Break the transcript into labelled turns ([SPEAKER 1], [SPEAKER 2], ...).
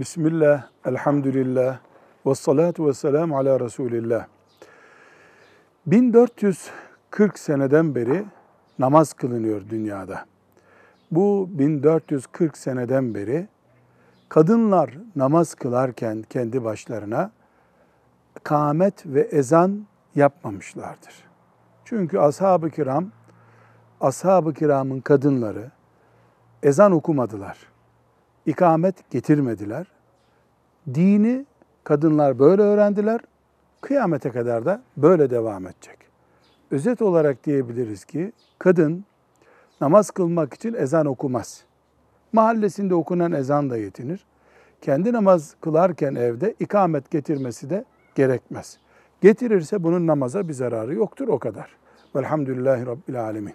[SPEAKER 1] Bismillah, elhamdülillah, ve salatu ve selamu ala Resulillah. 1440 seneden beri namaz kılınıyor dünyada. Bu 1440 seneden beri kadınlar namaz kılarken kendi başlarına kâmet ve ezan yapmamışlardır. Çünkü ashab-ı kiram, ashab-ı kiramın kadınları ezan okumadılar. İkamet getirmediler. Dini kadınlar böyle öğrendiler. Kıyamete kadar da böyle devam edecek. Özet olarak diyebiliriz ki kadın namaz kılmak için ezan okumaz. Mahallesinde okunan ezan da yetinir. Kendi namaz kılarken evde ikamet getirmesi de gerekmez. Getirirse bunun namaza bir zararı yoktur o kadar. Velhamdülillahi Rabbil Alemin.